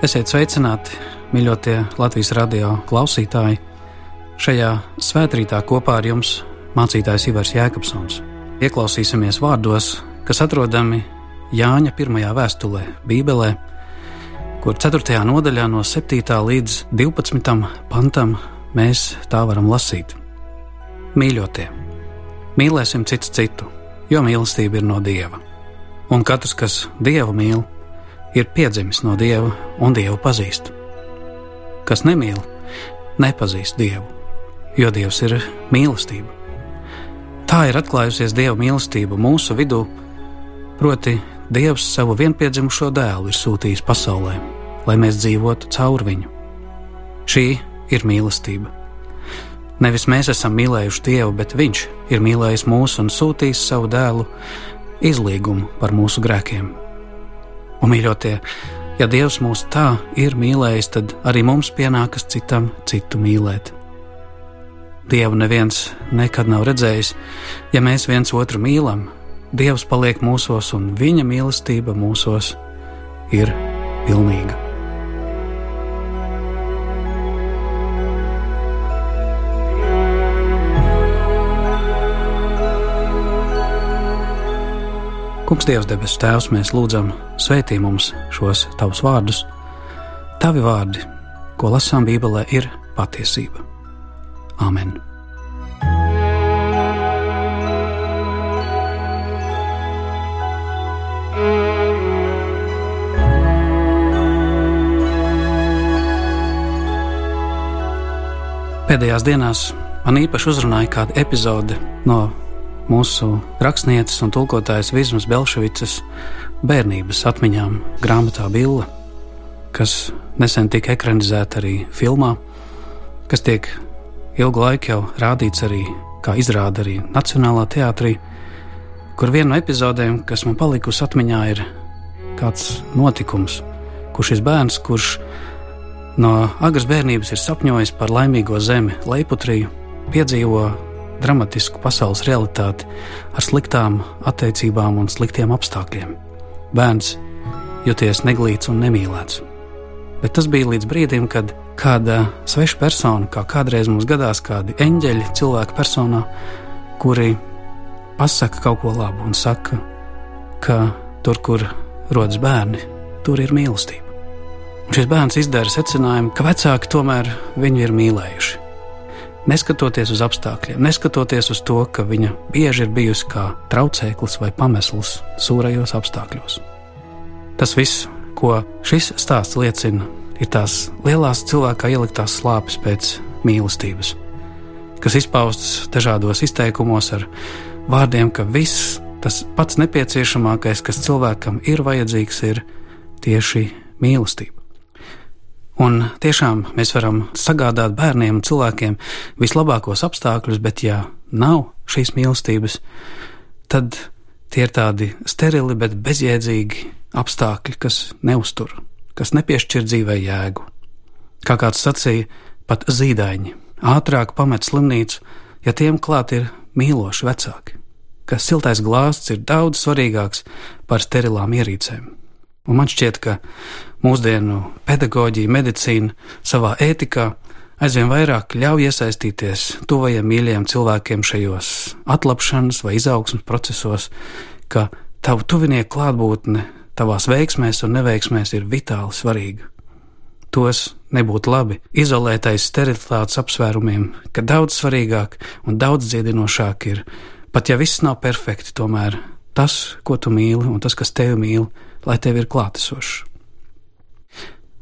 Esiet sveicināti, mīļotie Latvijas radio klausītāji! Šajā svētkrītā kopā ar jums mācītājs Ivars Jēkabsons. Ieklausīsimies vārdos, kas atrodami Jāņa pirmajā vēstulē, Bībelē, kur 4. nodaļā no 7. līdz 12. pantam mēs tā varam lasīt. Mīļotie, mīlēsim cits citu, jo mīlestība ir no Dieva. Un katrs, kas Dievu mīl, ir piedzimis no Dieva un Dievu pazīst. Kas nemīl, nepazīst Dievu, jo Dievs ir mīlestība. Tā ir atklājusies Dieva mīlestība mūsu vidū, proti, Dievs savu vienpiedzimušo dēlu ir sūtījis pasaulē, lai mēs dzīvotu caur viņu. Šī ir mīlestība. Nevis mēs esam mīlējuši Dievu, bet Viņš ir mīlējis mūs un sūtījis savu dēlu izlīgumu par mūsu grēkiem. Un, mīļotie, ja Dievs mūs tā ir mīlējis, tad arī mums pienākas citam citu mīlēt. Dievu neviens nekad nav redzējis, ja mēs viens otru mīlam, Dievs paliek mūsos un viņa mīlestība mūsos ir pilnīga. Kungs, Dievs, debesu Tēvs, mēs lūdzam, svētī mums šos tavus vārdus. Tavi vārdi, ko lasām Bībelē, ir patiesība. Amen! Pēdējās dienās man īpaši uzrunāja kāda epizode no mūsu rakstnieces un tulkotājas Vizmas Belševicas bērnības atmiņām grāmatā Billa, kas nesen tika ekranizēta arī filmā, kas tiek ilgu laiku jau rādīts arī kā izrāda arī Nacionālā teātrī, kur viena no epizodēm, kas man palikusi atmiņā, ir kāds notikums, kur šis bērns, kurš no agras bērnības ir sapņojis par laimīgo zemi, Leiputriju, piedzīvo dramatisku pasaules realitāti ar sliktām attiecībām un sliktiem apstākļiem. Bērns jūties neglīts un nemīlēts. Bet tas bija līdz brīdim, kad kāda sveša persona, kā kādreiz mums gadās, kādi eņģeļi cilvēka personā, kuri pasaka kaut ko labu un saka, ka tur, kur rodas bērni, tur ir mīlestība. Un šis bērns izdara secinājumu, ka vecāki tomēr viņu ir mīlējuši Neskatoties uz apstākļiem, neskatoties uz to, ka viņa bieži ir bijusi kā traucēklis vai pamesls sūrajos apstākļos. Tas viss, ko šis stāsts liecina, ir tās lielās cilvēkā ieliktās slāpes pēc mīlestības, kas izpaustas dažādos izteikumos ar vārdiem, ka viss tas pats nepieciešamākais, kas cilvēkam ir vajadzīgs, ir tieši mīlestība. Un tiešām mēs varam sagādāt bērniem un cilvēkiem vislabākos apstākļus, bet ja nav šīs mīlestības, tad tie ir tādi sterili, bet bezjēdzīgi apstākļi, kas neustur, kas nepiešķir dzīvē jēgu. Kā kāds sacīja, pat zīdaiņi ātrāk pamet slimnīcu, ja tiem klāt ir mīloši vecāki, ka siltais glāsts ir daudz svarīgāks par sterilām ierīcēm. Un man šķiet, ka mūsdienu pedagoģija, medicīna savā ētikā aizvien vairāk ļauj iesaistīties tuvajiem mīļajiem cilvēkiem šajos atlapšanas vai izaugsmas procesos, ka tavu tuvinieku klātbūtne tavās veiksmēs un neveiksmēs ir vitāli svarīga. Tos nebūtu labi izolēt aiz sterilitātes apsvērumiem, ka daudz svarīgāk un daudz dziedinošāk ir, pat ja viss nav perfekti, tomēr tas, ko tu mīli un tas, kas tevi mīl, lai tev ir klātesošs.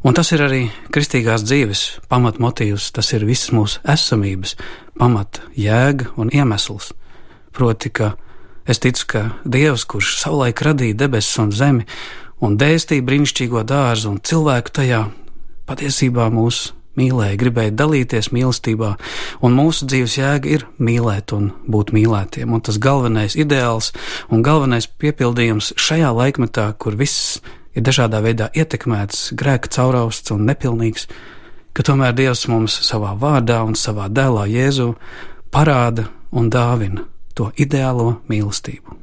Un tas ir arī kristīgās dzīves pamatmotīvs, tas ir visas mūsu esamības pamata jēga un iemesls. Proti, ka es ticu, ka Dievs, kurš savulaik radīja debesis un zemi un dēstīja brīnišķīgo dārzu un cilvēku tajā, patiesībā mūs mīlēja, gribēja dalīties mīlestībā, un mūsu dzīves jēga ir mīlēt un būt mīlētiem. Un tas galvenais ideāls un galvenais piepildījums šajā laikmetā, kur viss ir dažādā veidā ietekmēts, grēka caurausts un nepilnīgs, ka tomēr Dievs mums savā vārdā un savā dēlā Jēzu parāda un dāvina to ideālo mīlestību.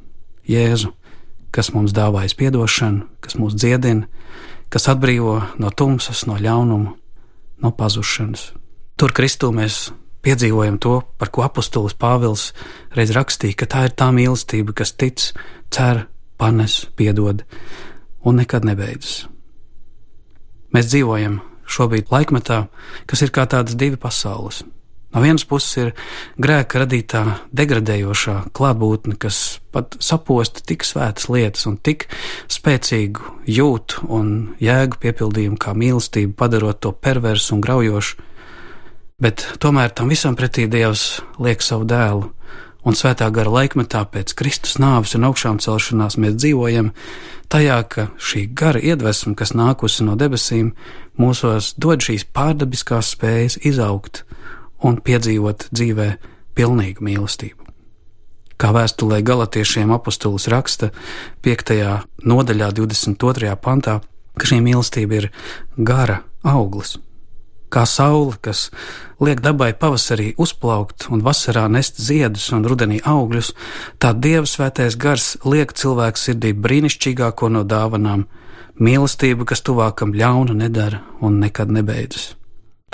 Jēzu, kas mums dāvājas piedošanu, kas mūs dziedina, kas atbrīvo no tumsas, no ļaunuma, no pazušanas. Tur Kristū mēs piedzīvojam to, par ko apustulis Pāvils reiz rakstīja, ka tā ir tā mīlestība, kas tic, cer, panes, piedod un nekad nebeidzas. Mēs dzīvojam šobrīd laikmetā, kas ir kā tādas divas pasaules. No vienas puses ir grēka radītā degradējošā klātbūtne, kas pat saposta tik svētas lietas un tik spēcīgu jūtu un jēgu piepildījumu kā mīlestību, padarot to perversu un graujošu, bet tomēr tam visam pretī Dievs liek savu dēlu, un svētā gara laikmetā pēc Kristus nāves un augšām celšanās mēs dzīvojam tajā, ka šī gara iedvesma, kas nākusi no debesīm, mūsos dod šīs pārdabiskās spējas izaugt un piedzīvot dzīvē pilnīgu mīlestību. Kā vēstulē galotiešiem apustulis raksta 5. nodaļā, 22. pantā, ka šī mīlestība ir gara auglis, kā saule, kas liek dabai pavasarī uzplaukt un vasarā nest ziedus un rudenī augļus, tā Dieva svētais gars liek cilvēku sirdī brīnišķīgāko no dāvanām - mīlestību, kas tuvākam ļauna nedara un nekad nebeidzas.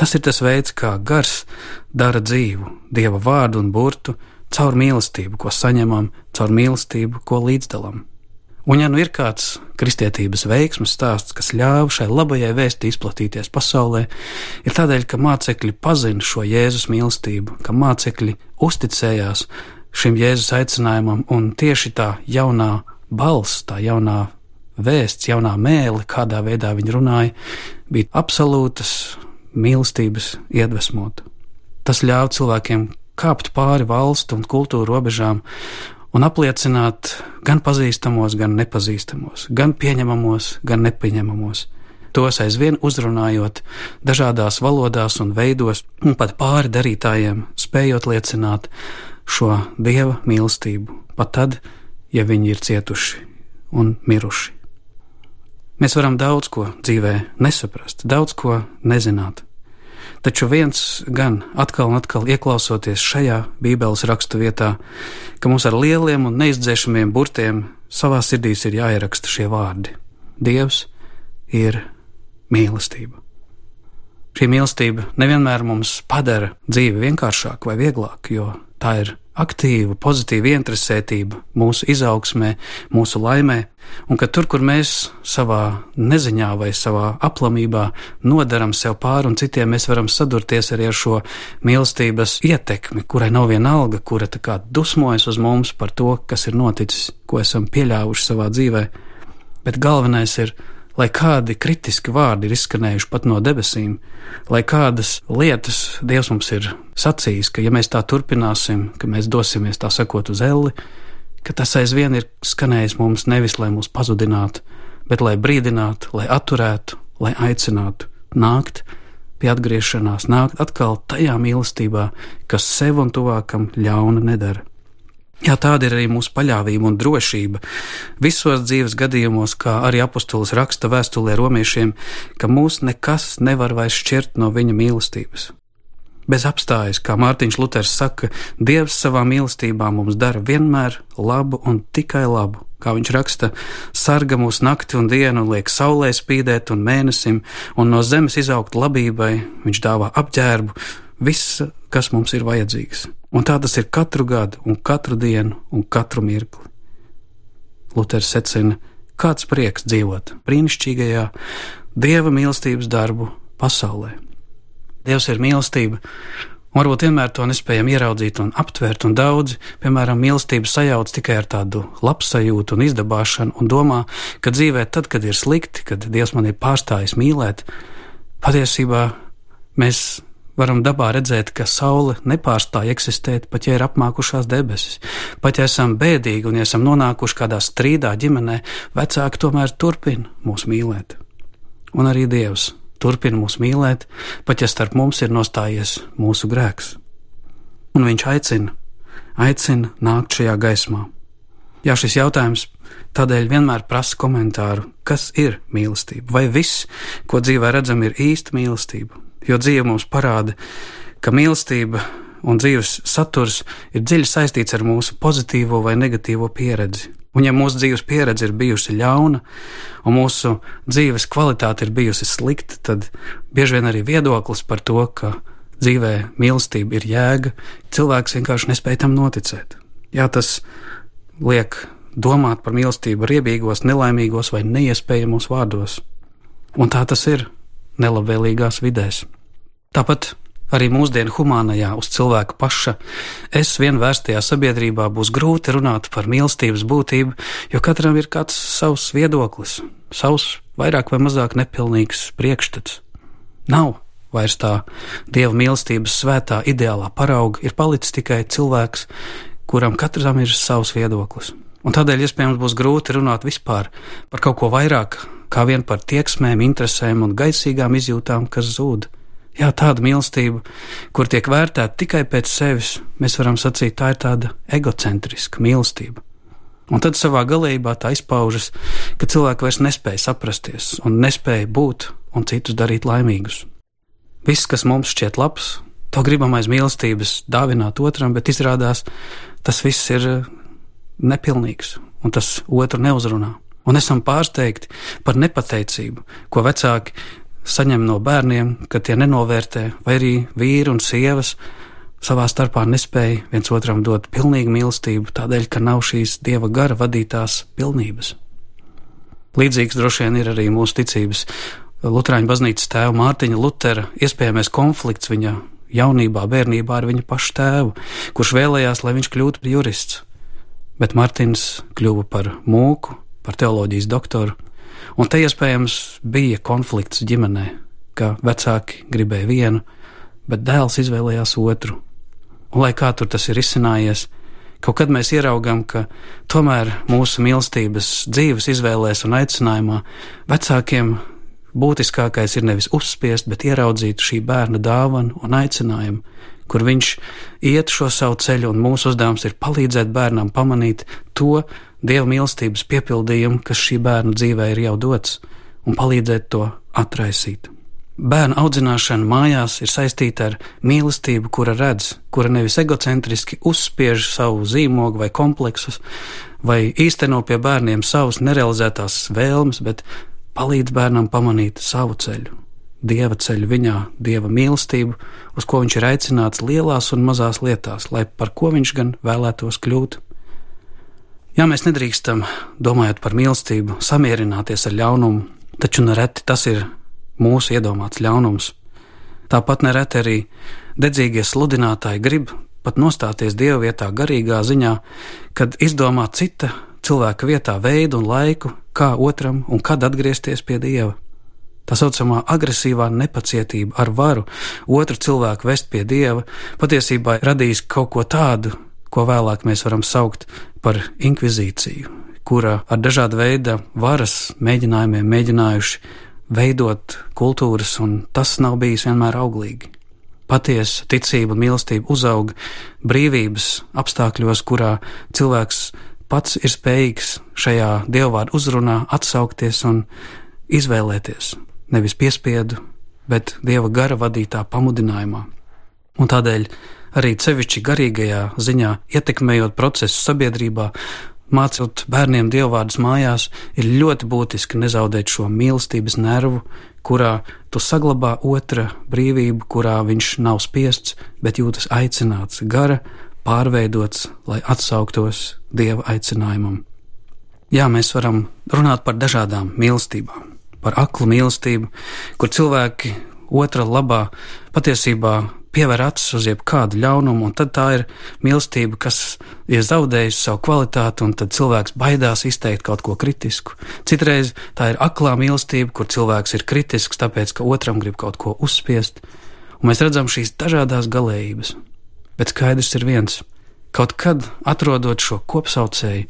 Tas ir tas veids, kā gars dara dzīvu, Dieva vārdu un burtu, caur mīlestību, ko saņemam, caur mīlestību, ko līdzdalām. Un, ja nu ir kāds kristietības veiksmes stāsts, kas ļāva šai labajai vēstī izplatīties pasaulē, ir tādēļ, ka mācekļi pazina šo Jēzus mīlestību, ka mācekļi uzticējās šim Jēzus aicinājumam, un tieši tā jaunā balss, tā jaunā vēsts, jaunā mēle, kādā veidā viņi runāja, bija absolūtas mīlestības iedvesmota. Tas ļāva cilvēkiem kāpt pāri valstu un kultūru robežām un apliecināt gan pazīstamos, gan nepazīstamos, gan pieņemamos, gan nepieņemamos. Tos aizvien uzrunājot dažādās valodās un veidos, un pat pāri darītājiem spējot liecināt šo dieva mīlestību, pat tad, ja viņi ir cietuši un miruši. Mēs varam daudz ko dzīvē nesaprast, daudz ko nezināt. Taču viens gan atkal un atkal ieklausoties šajā Bībeles rakstu vietā, ka mums ar lieliem un neizdzēšamiem burtiem savā sirdīs ir jāieraksta šie vārdi: Dievs ir mīlestība. Šī mīlestība nevienmēr mums padara dzīvi vienkāršāku vai vieglāku, jo tā ir aktīva, pozitīva interesētība mūsu izaugsmē, mūsu laimē, un ka tur, kur mēs savā neziņā vai savā aplamībā nodaram sev pāri un citiem, mēs varam sadurties arī ar šo mīlestības ietekmi, kurai nav viena alga, kura tā kā dusmojas uz mums par to, kas ir noticis, ko esam pieļāvuši savā dzīvē. Bet galvenais ir lai kādi kritiski vārdi ir izskanējuši pat no debesīm, lai kādas lietas Dievs mums ir sacījis, ka ja mēs tā turpināsim, ka mēs dosimies tā sakot uz elli, ka tas aizvien ir skanējis mums nevis lai mūs pazudinātu, bet lai brīdinātu, lai atturētu, lai aicinātu nākt pie atgriešanās, nākt atkal tajā mīlestībā, kas sev un tuvākam ļauna nedara. Jā, tāda ir arī mūsu paļāvība un drošība visos dzīves gadījumos, kā arī apustulis raksta vēstulē romiešiem, ka mūs nekas nevar vairs šķirt no viņa mīlestības. Bez apstājas, kā Mārtiņš Luters saka, Dievs savā mīlestībā mums dara vienmēr labu un tikai labu. Kā viņš raksta, sarga mūs nakti un dienu, liek saulē spīdēt un mēnesim, un no zemes izaugt labībai, viņš dāvā apģērbu, viss, kas mums ir vajadzīgs. Un tā tas ir katru gadu, un katru dienu, un katru mirkli. Luters secina, kāds prieks dzīvot brīnišķīgajā dieva mīlestības darbu pasaulē. Dievs ir mīlestība, un varbūt vienmēr to nespējam ieraudzīt un aptvert, un daudzi, piemēram, mīlestību sajauc tikai ar tādu labsajūtu un izdabāšanu, un domā, ka dzīvē tad, kad ir slikti, kad Dievs man ir pārstājis mīlēt, patiesībā mēs Varam dabā redzēt, ka saule nepārstāj eksistēt, pat ja ir apmākušās debesis. Pat ja esam bēdīgi un ja esam nonākuši kādā strīdā ģimenē, vecāki tomēr turpina mūs mīlēt. Un arī Dievs turpina mūs mīlēt, pat ja starp mums ir nostājies mūsu grēks. Un Viņš aicina, aicina nākt šajā gaismā. Jā, šis jautājums tādēļ vienmēr prasa komentāru, kas ir mīlestība, vai viss, ko dzīvē redzam, ir īsta mīlestība, jo dzīve mums parāda, ka mīlestība un dzīves saturs ir dziļi saistīts ar mūsu pozitīvo vai negatīvo pieredzi. Un, ja mūsu dzīves pieredze ir bijusi ļauna, un mūsu dzīves kvalitāte ir bijusi slikta, tad bieži vien arī viedoklis par to, ka dzīvē mīlestība ir jēga, cilvēks vienkārši nespēja tam noticēt. Jā, tas liek domāt par mīlestību riebīgos, nelaimīgos vai neiespējamos vārdos. Un tā tas ir nelabvēlīgās vidēs. Tāpat Arī mūsdienu humānajā, uz cilvēka paša, es vien vērstajā sabiedrībā būs grūti runāt par mīlestības būtību, jo katram ir kāds savs viedoklis, savs vairāk vai mazāk nepilnīgs priekšstats. Nav vairs tā dieva mīlestības svētā ideālā parauga, ir palicis tikai cilvēks, kuram katram ir savs viedoklis. Un tādēļ iespējams būs grūti runāt vispār par kaut ko vairāk, kā vien par tieksmēm, interesēm un gaisīgām izjūtām, kas zūd. Jā, tāda mīlestība, kur tiek vērtēta tikai pēc sevis, mēs varam sacīt, tā ir tāda egocentriska mīlestība. Un tad savā galībā tā izpaužas, ka cilvēki vairs nespēja saprasties un nespēja būt un citus darīt laimīgus. Viss, kas mums šķiet labs, to gribam aiz mīlestības dāvināt otram, bet izrādās tas viss ir nepilnīgs un tas otru neuzrunā. Un esam pārsteigti par nepateicību, ko vecāki saņem no bērniem, ka tie nenovērtē, vai arī vīri un sievas savā starpā nespēja viens otram dot pilnīgu mīlestību, tādēļ, ka nav šīs dieva gara vadītās pilnības. Līdzīgs droši vien ir arī mūsu ticības Lutāņu baznīcas tēva Mārtiņa Lutera iespējamais konflikts viņa jaunībā, bērnībā ar viņa pašu tēvu, kurš vēlējās, lai viņš kļūtu par jurists. Bet Mārtiņš kļuva par mūku, par teoloģijas doktoru, Un te iespējams bija konflikts ģimenē, ka vecāki gribēja vienu, bet dēls izvēlējās otru. Un, lai kā tur tas ir izcinājies, kaut kad mēs ieraugām, ka tomēr mūsu mīlestības dzīves izvēlēs un aicinājumā vecākiem būtiskākais ir nevis uzspiest, bet ieraudzīt šī bērna dāvanu un aicinājumu, kur viņš iet šo savu ceļu, un mūsu uzdevums ir palīdzēt bērnam pamanīt to, dieva mīlestības piepildījumu, kas šī bērna dzīvē ir jau dots, un palīdzēt to atraisīt. Bērnu audzināšana mājās ir saistīta ar mīlestību, kura redz, kura nevis egocentriski uzspiež savu zīmogu vai kompleksus, vai īsteno pie bērniem savus nerealizētās vēlmes, bet palīdz bērnam pamanīt savu ceļu, dieva ceļu viņā, dieva mīlestību, uz ko viņš ir aicināts lielās un mazās lietās, lai par ko viņš gan vēlētos kļūt. Jā, mēs nedrīkstam, domājot par mīlestību, samierināties ar ļaunumu, taču nereti tas ir mūsu iedomāts ļaunums. Tāpat nereti arī dedzīgie sludinātāji grib pat nostāties Dieva vietā garīgā ziņā, kad izdomā cita cilvēka vietā veidu un laiku, kā otram un kad atgriezties pie Dieva. Tā saucamā agresīvā nepacietība ar varu otru cilvēku vest pie Dieva patiesībā radīs kaut ko tādu, ko vēlāk mēs varam saukt par inkvizīciju, kura ar dažādu veidu varas mēģinājumiem mēģinājuši veidot kultūras, un tas nav bijis vienmēr auglīgi. Patiesa ticība un mīlestība uzaug brīvības apstākļos, kurā cilvēks pats ir spējīgs šajā dievvvārdu uzrunā atsaukties un izvēlēties, nevis piespiedu, bet dieva gara vadītā pamudinājumā. Un tādēļ arī sevišķi garīgajā ziņā, ietekmējot procesu sabiedrībā, mācot bērniem dievvvārdus mājās, ir ļoti būtiski nezaudēt šo mīlestības nervu, kurā tu saglabā otra brīvību, kurā viņš nav spiests, bet jūtas aicināts, gara, pārveidots, lai atsauktos dieva aicinājumam. Jā, mēs varam runāt par dažādām mīlestībām, par aklu mīlestību, kur cilvēki otra labā patiesībā pievēr acis uz jebkādu ļaunumu, un tad tā ir mīlestība, kas ir zaudējusi savu kvalitāti, un tad cilvēks baidās izteikt kaut ko kritisku. Citreiz tā ir aklā mīlestība, kur cilvēks ir kritisks, tāpēc ka otram grib kaut ko uzspiest, un mēs redzam šīs dažādas galējības. Bet skaidrs ir viens: kaut kad atrodot šo kopsaucēju,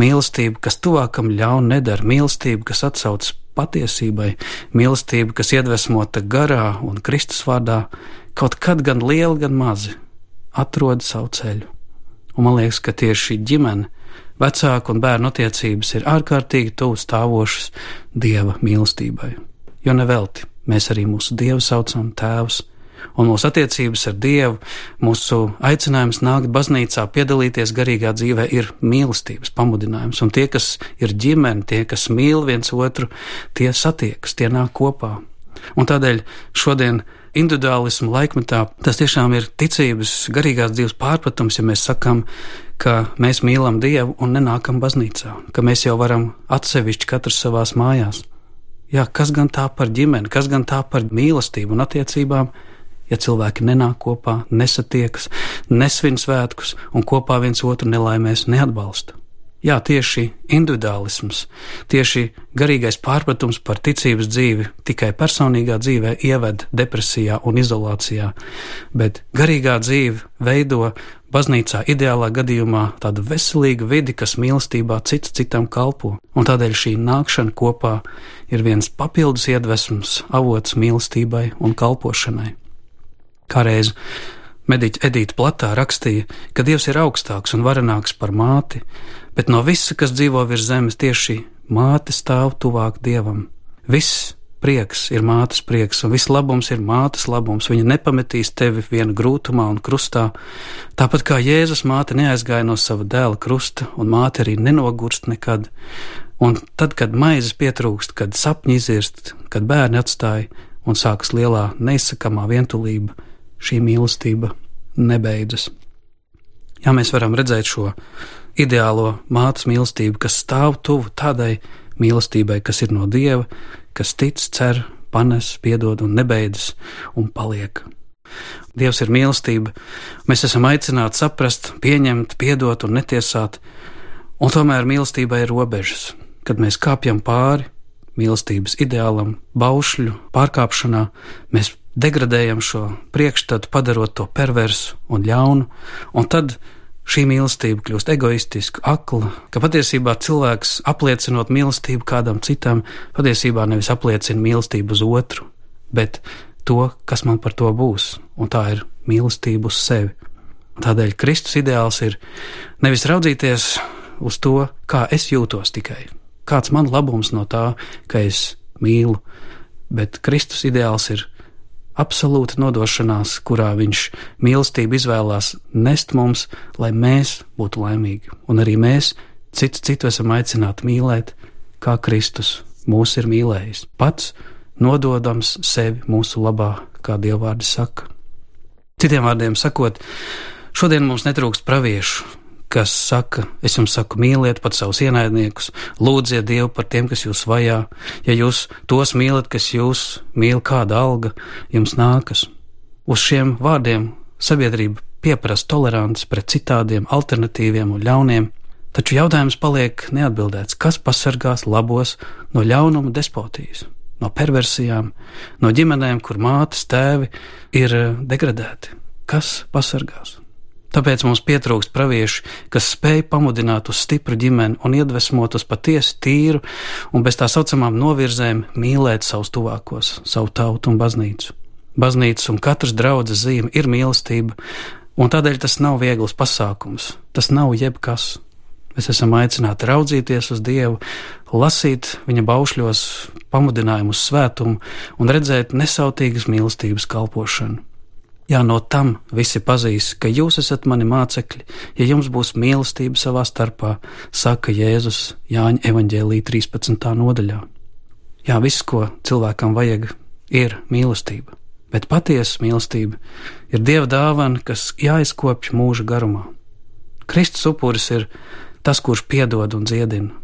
mīlestību, kas tuvākam ļaunu nedara, mīlestību, kas atsaucas patiesībai, mīlestība, kas iedvesmota garā un Kristus vārdā, kaut kad gan lieli, gan mazi, atrod savu ceļu. Un man liekas, ka tieši šī ģimene, vecāku un bērnu attiecības ir ārkārtīgi tuvu stāvošas dieva mīlestībai. Jo nevelti mēs arī mūsu dievu saucam tēvs, Un mūsu attiecības ar Dievu, mūsu aicinājums nākt baznīcā, piedalīties garīgā dzīvē, ir mīlestības pamudinājums. Un tie, kas ir ģimene, tie, kas mīl viens otru, tie satiekas, tie nāk kopā. Un tādēļ šodien individuālismu laikmetā tas tiešām ir ticības, garīgās dzīves pārpratums, ja mēs sakām, ka mēs mīlam Dievu un nenākam baznīcā, ka mēs jau varam atsevišķi katrs savās mājās. Jā, kas gan tā par ģimeni, kas gan tā par mīlestību un attiecībām, ja cilvēki nenāk kopā, nesatiekas, nesvin svētkus un kopā viens otru nelaimēs neatbalsta. Jā, tieši individuālisms, tieši garīgais pārpratums par ticības dzīvi tikai personīgā dzīvē ieved depresijā un izolācijā, bet garīgā dzīve veido baznīcā ideālā gadījumā tādu veselīgu vidi, kas mīlestībā cits citam kalpo, un tādēļ šī nākšana kopā ir viens papildus iedvesmas avots mīlestībai un kalpošanai. Kādreiz mediķa Edīta Platā rakstīja, ka Dievs ir augstāks un varenāks par māti, bet no visa, kas dzīvo virs zemes, tieši māte stāv tuvāk dievam. Viss prieks ir mātes prieks, un viss labums ir mātes labums. Viņa nepametīs tevi viena grūtumā un krustā. Tāpat kā Jēzus māte neaizgāja no sava dēla krusta, un māte arī nenogurst nekad. Un tad, kad maizes pietrūkst, kad sapņi izirst, kad bērni atstāja un sākas lielā neizsakamā vientulība, šī mīlestība nebeidzas. Jā, mēs varam redzēt šo ideālo mātes mīlestību, kas stāv tuvu tādai mīlestībai, kas ir no dieva, kas tic, cer, panes, piedod un nebeidzas un paliek. Dievs ir mīlestība. Mēs esam aicināti saprast, pieņemt, piedot un netiesāt, un tomēr mīlestībai ir robežas. Kad mēs kāpjam pāri mīlestības ideālam, baušļu pārkāpšanā, mēs degradējam šo priekšstatu, padarot to perversu un ļaunu, un tad šī mīlestība kļūst egoistiska, akla, ka patiesībā cilvēks apliecinot mīlestību kādam citam, patiesībā nevis apliecina mīlestību uz otru, bet to, kas man par to būs, un tā ir mīlestība uz sevi. Tādēļ Kristus ideāls ir nevis raudzīties uz to, kā es jūtos tikai, kāds man labums no tā, ka es mīlu, bet Kristus ideāls ir absolūta nodošanās, kurā viņš mīlestību izvēlās nest mums, lai mēs būtu laimīgi. Un arī mēs citu citu esam aicināti mīlēt, kā Kristus mūs ir mīlējis. Pats nododams sevi mūsu labā, kā Dievvvārdi saka. Citiem vārdiem sakot, šodien mums netrūkst praviešu, kas saka, es jums saku, mīliet pat savus ienaidniekus, lūdziet Dievu par tiem, kas jūs vajā. Ja jūs tos mīlat, kas jūs mīl, kāda alga jums nākas. Uz šiem vārdiem sabiedrība pieprasa toleranci pret citādiem, alternatīviem un ļauniem, taču jautājums paliek neatbildēts, kas pasargās labos no ļaunuma despotijas, no perversijām, no ģimenēm, kur mātes tēvi ir degradēti. Kas pasargās? Tāpēc mums pietrūkst praviešu, kas spēj pamudināt uz stipru ģimeni un iedvesmot uz patiesi tīru un bez tā saucamām novirzēm mīlēt savus tuvākos, savu tautu un baznīcu. Baznīcas un katras draudzes zīme ir mīlestība, un tādēļ tas nav viegls pasākums, tas nav jebkas. Mēs esam aicināti raudzīties uz Dievu, lasīt viņa baušļos pamudinājumu uz svētumu un redzēt nesautīgas mīlestības kalpošanu. Jā, no tam visi pazīs, ka jūs esat mani mācekļi, ja jums būs mīlestība savā starpā, saka Jēzus Jāņa evaņģēlī 13. nodaļā. Jā, viss, ko cilvēkam vajag, ir mīlestība, bet patiesa mīlestība ir Dieva dāvana, kas jāizkopj mūža garumā. Kristus upuris ir tas, kurš piedod un dziedina.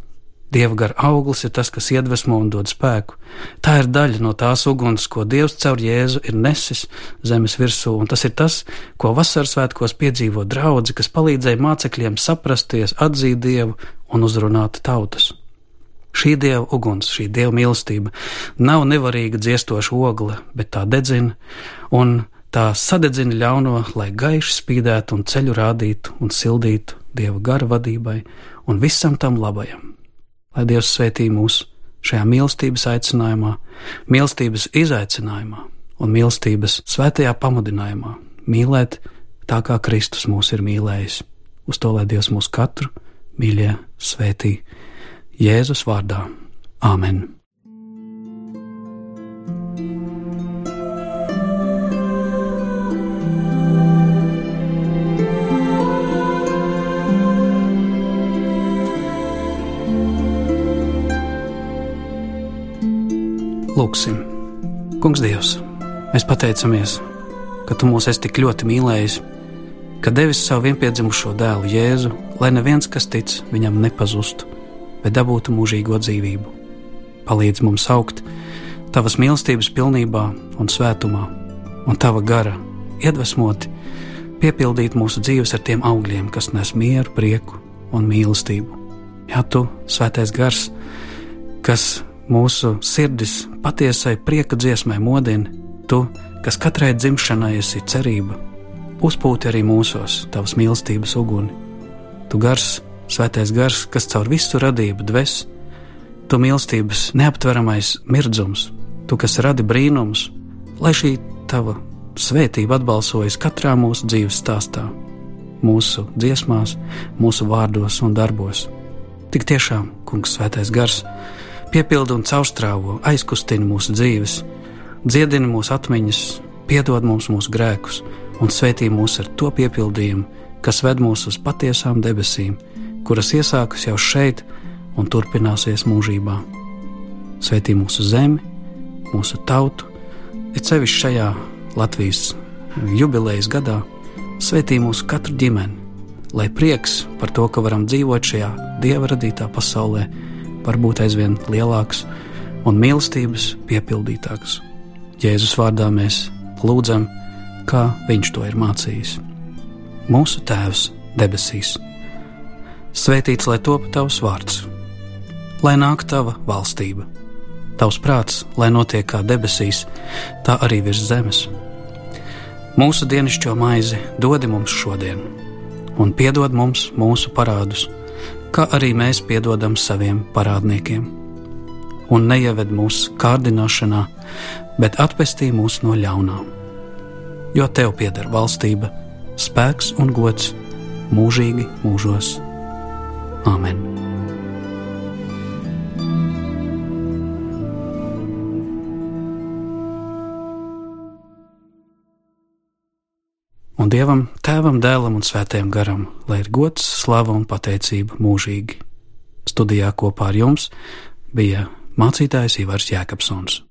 Dieva gara auglis ir tas, kas iedvesmo un dod spēku. Tā ir daļa no tās uguns, ko Dievs caur Jēzu ir nesis zemes virsū, un tas ir tas, ko vasaras svētkos piedzīvo draugi, kas palīdzēja mācekļiem saprasties, atzīt Dievu un uzrunāt tautas. Šī dieva uguns, šī dieva mīlestība nav nevarīga dziestoša ogle, bet tā dedzina un tā sadedzina ļauno, lai gaiši spīdētu un ceļu rādītu un sildītu dieva gara vadībai un visam tam labajam lai Dievs svētī mūs šajā mīlestības aicinājumā, mīlestības izaicinājumā un mīlestības svētajā pamudinājumā mīlēt tā, kā Kristus mūs ir mīlējis. Uz to, lai Dievs mūs katru mīļie svētī Jēzus vārdā. Āmen! Kungs, Dievs, mēs pateicamies, ka Tu mūs esi tik ļoti mīlējis, ka devis savu vienpiedzimušo dēlu Jēzu, lai neviens, kas tic, viņam nepazustu, bet dabūtu mūžīgo dzīvību. Palīdz mums augt Tavas mīlestības pilnībā un svētumā, un Tava gara iedvesmoti piepildīt mūsu dzīves ar tiem augļiem, kas nes mieru, prieku un mīlestību. Jā, Tu, Svētais Gars, kas mūsu sirdis patiesai prieka dziesmai modina, tu, kas katrai dzimšanai esi cerība, uzpūti arī mūsos tavas mīlestības uguni. Tu gars, svētais gars, kas caur visu radību dves, tu mīlestības neaptveramais mirdzums, tu, kas radi brīnums, lai šī tava svētība atbalsojas katrā mūsu dzīves stāstā, mūsu dziesmās, mūsu vārdos un darbos. Tik tiešām, Kungs, Svētais Gars, piepilda un caurstrāvo, aizkustina mūsu dzīves, dziedina mūsu atmiņas, piedod mums mūsu grēkus un svētī mūs ar to piepildījumu, kas ved mūs uz patiesām debesīm, kuras iesākas jau šeit un turpināsies mūžībā. Svētī mūsu zemi, mūsu tautu, it sevišķi šajā Latvijas jubilejas gadā, svētī mūsu katru ģimeni, lai prieks par to, ka varam dzīvot šajā dieva radītā pasaulē, var būt aizvien lielāks un mīlestības piepildītāks. Jēzus vārdā mēs lūdzam, kā Viņš to ir mācījis. Mūsu Tēvs debesīs, svētīts lai top tavs vārds, lai nāk tava valstība, tavs prāts, lai notiek kā debesīs, tā arī virs zemes. Mūsu dienascho maizi dod mums šodien, un piedod mums mūsu parādus kā arī mēs piedodam saviem parādniekiem. Un neieved mūsu kārdināšanā, bet atpestī mūs no ļaunā. Jo tev pieder valstība, spēks un gods mūžīgi mūžos. Āmen! Un Dievam, Tēvam, Dēlam un Svētajam Garam, lai ir gods, slava un pateicība mūžīgi. Studijā kopā ar jums bija mācītājs Ivars Jēkabsons.